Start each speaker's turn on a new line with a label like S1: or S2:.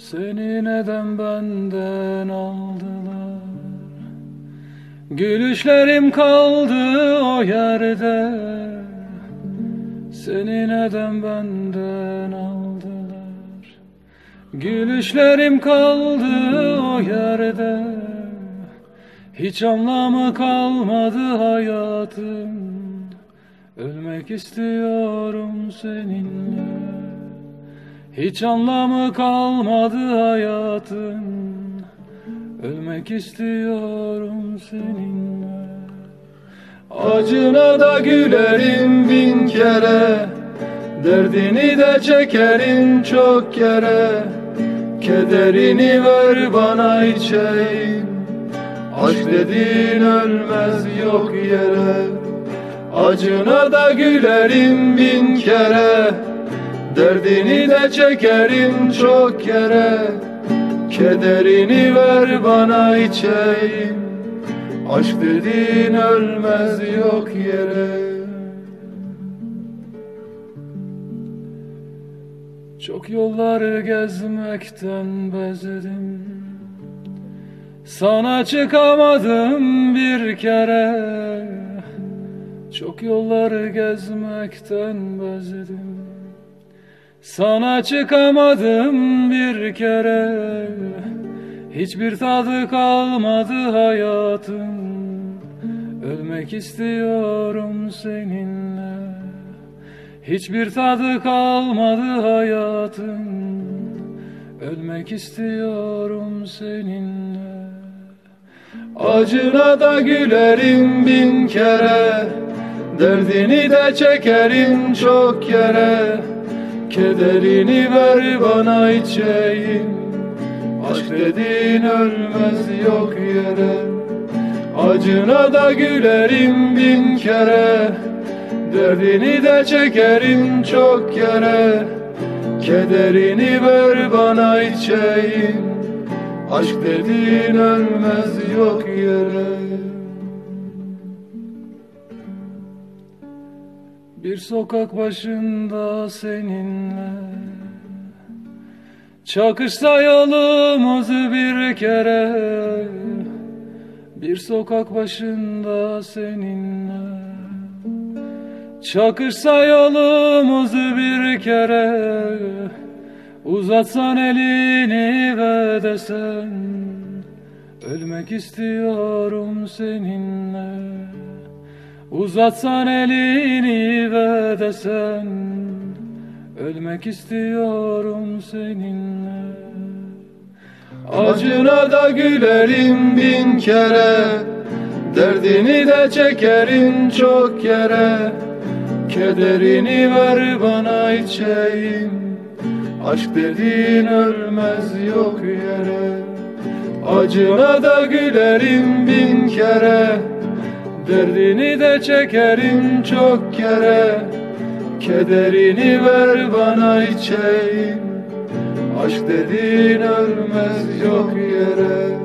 S1: Seni neden benden aldılar? Gülüşlerim kaldı o yerde. Seni neden benden aldılar? Gülüşlerim kaldı o yerde. Hiç anlamı kalmadı hayatım Ölmek istiyorum seninle hiç anlamı kalmadı hayatın. Ölmek istiyorum seninle. Acına da gülerim bin kere. Derdini de çekerim çok kere. Kederini ver bana içeyim. Aşk dediğin ölmez yok yere. Acına da gülerim bin kere Derdini de çekerim çok kere Kederini ver bana içeyim. Aşk dediğin ölmez yok yere. Çok yolları gezmekten bezdim. Sana çıkamadım bir kere. Çok yolları gezmekten bezdim sana çıkamadım bir kere. Hiçbir tadı kalmadı hayatım. Ölmek istiyorum seninle. Hiçbir tadı kalmadı hayatım. Ölmek istiyorum seninle. Acına da gülerim bin kere. Derdini de çekerim çok kere Kederini ver bana içeyim. Aşk dediğin ölmez yok yere. Acına da gülerim bin kere. Derdini de çekerim çok kere Kederini ver bana içeyim. Aşk dediğin ölmez yok yere Bir sokak başında seninle. Çakışsa yolumuz bir kere. Bir sokak başında seninle. Çakışsa yolumuz bir kere. Uzatsan elini ve desen Ölmek istiyorum seninle Uzatsan elini ve desen Ölmek istiyorum seninle. Acına da gülerim bin kere Derdini de çekerim çok kere Kederini ver bana içeyim Aşk dediğin ölmez yok yere. Acına da gülerim bin kere Derdini de çekerim çok kere. Kederini ver bana içeyim. Aşk dediğin ölmez yok yere